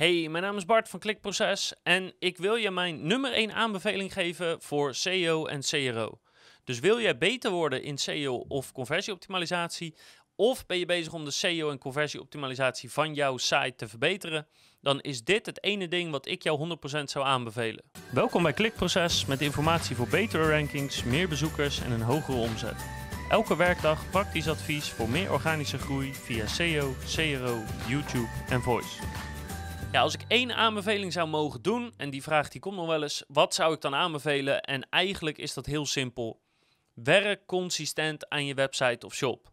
Hey, mijn naam is Bart van Klikproces en ik wil je mijn nummer 1 aanbeveling geven voor SEO en CRO. Dus wil jij beter worden in SEO of conversieoptimalisatie, of ben je bezig om de SEO en conversieoptimalisatie van jouw site te verbeteren, dan is dit het ene ding wat ik jou 100% zou aanbevelen. Welkom bij Klikproces met informatie voor betere rankings, meer bezoekers en een hogere omzet. Elke werkdag praktisch advies voor meer organische groei via SEO, CRO, YouTube en Voice. Ja, als ik één aanbeveling zou mogen doen, en die vraag die komt nog wel eens, wat zou ik dan aanbevelen? En eigenlijk is dat heel simpel. Werk consistent aan je website of shop.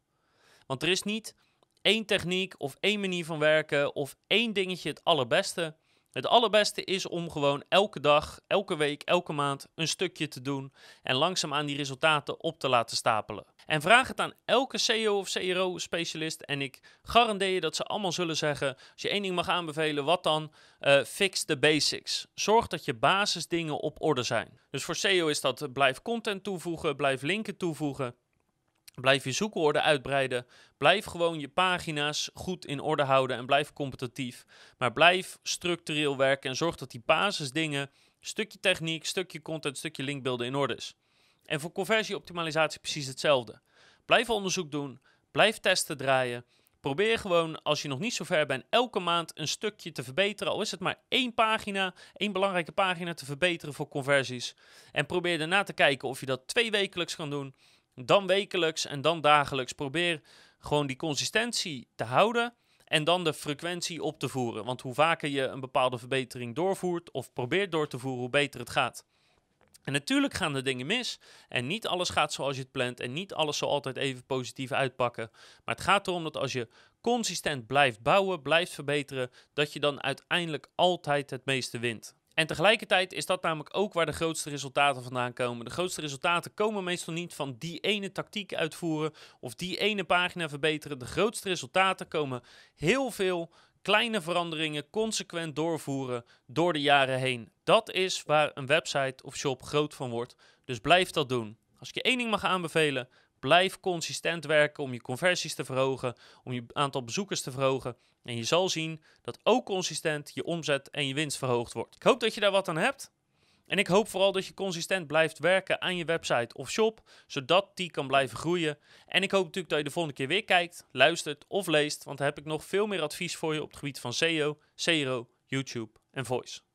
Want er is niet één techniek of één manier van werken of één dingetje het allerbeste. Het allerbeste is om gewoon elke dag, elke week, elke maand een stukje te doen en langzaamaan die resultaten op te laten stapelen. En vraag het aan elke CEO of CRO-specialist en ik garandeer je dat ze allemaal zullen zeggen, als je één ding mag aanbevelen, wat dan? Uh, fix the basics. Zorg dat je basisdingen op orde zijn. Dus voor SEO is dat blijf content toevoegen, blijf linken toevoegen. Blijf je zoekwoorden uitbreiden. Blijf gewoon je pagina's goed in orde houden en blijf competitief. Maar blijf structureel werken en zorg dat die basisdingen, stukje techniek, stukje content, stukje linkbeelden in orde is. En voor conversieoptimalisatie precies hetzelfde. Blijf onderzoek doen, blijf testen draaien. Probeer gewoon, als je nog niet zo ver bent, elke maand een stukje te verbeteren. Al is het maar één pagina, één belangrijke pagina te verbeteren voor conversies. En probeer daarna te kijken of je dat twee wekelijks kan doen dan wekelijks en dan dagelijks. Probeer gewoon die consistentie te houden en dan de frequentie op te voeren. Want hoe vaker je een bepaalde verbetering doorvoert of probeert door te voeren, hoe beter het gaat. En natuurlijk gaan er dingen mis en niet alles gaat zoals je het plant en niet alles zal altijd even positief uitpakken. Maar het gaat erom dat als je consistent blijft bouwen, blijft verbeteren, dat je dan uiteindelijk altijd het meeste wint. En tegelijkertijd is dat namelijk ook waar de grootste resultaten vandaan komen. De grootste resultaten komen meestal niet van die ene tactiek uitvoeren of die ene pagina verbeteren. De grootste resultaten komen heel veel kleine veranderingen consequent doorvoeren door de jaren heen. Dat is waar een website of shop groot van wordt. Dus blijf dat doen. Als ik je één ding mag aanbevelen, Blijf consistent werken om je conversies te verhogen, om je aantal bezoekers te verhogen. En je zal zien dat ook consistent je omzet en je winst verhoogd wordt. Ik hoop dat je daar wat aan hebt. En ik hoop vooral dat je consistent blijft werken aan je website of shop, zodat die kan blijven groeien. En ik hoop natuurlijk dat je de volgende keer weer kijkt, luistert of leest, want dan heb ik nog veel meer advies voor je op het gebied van SEO, CRO, YouTube en Voice.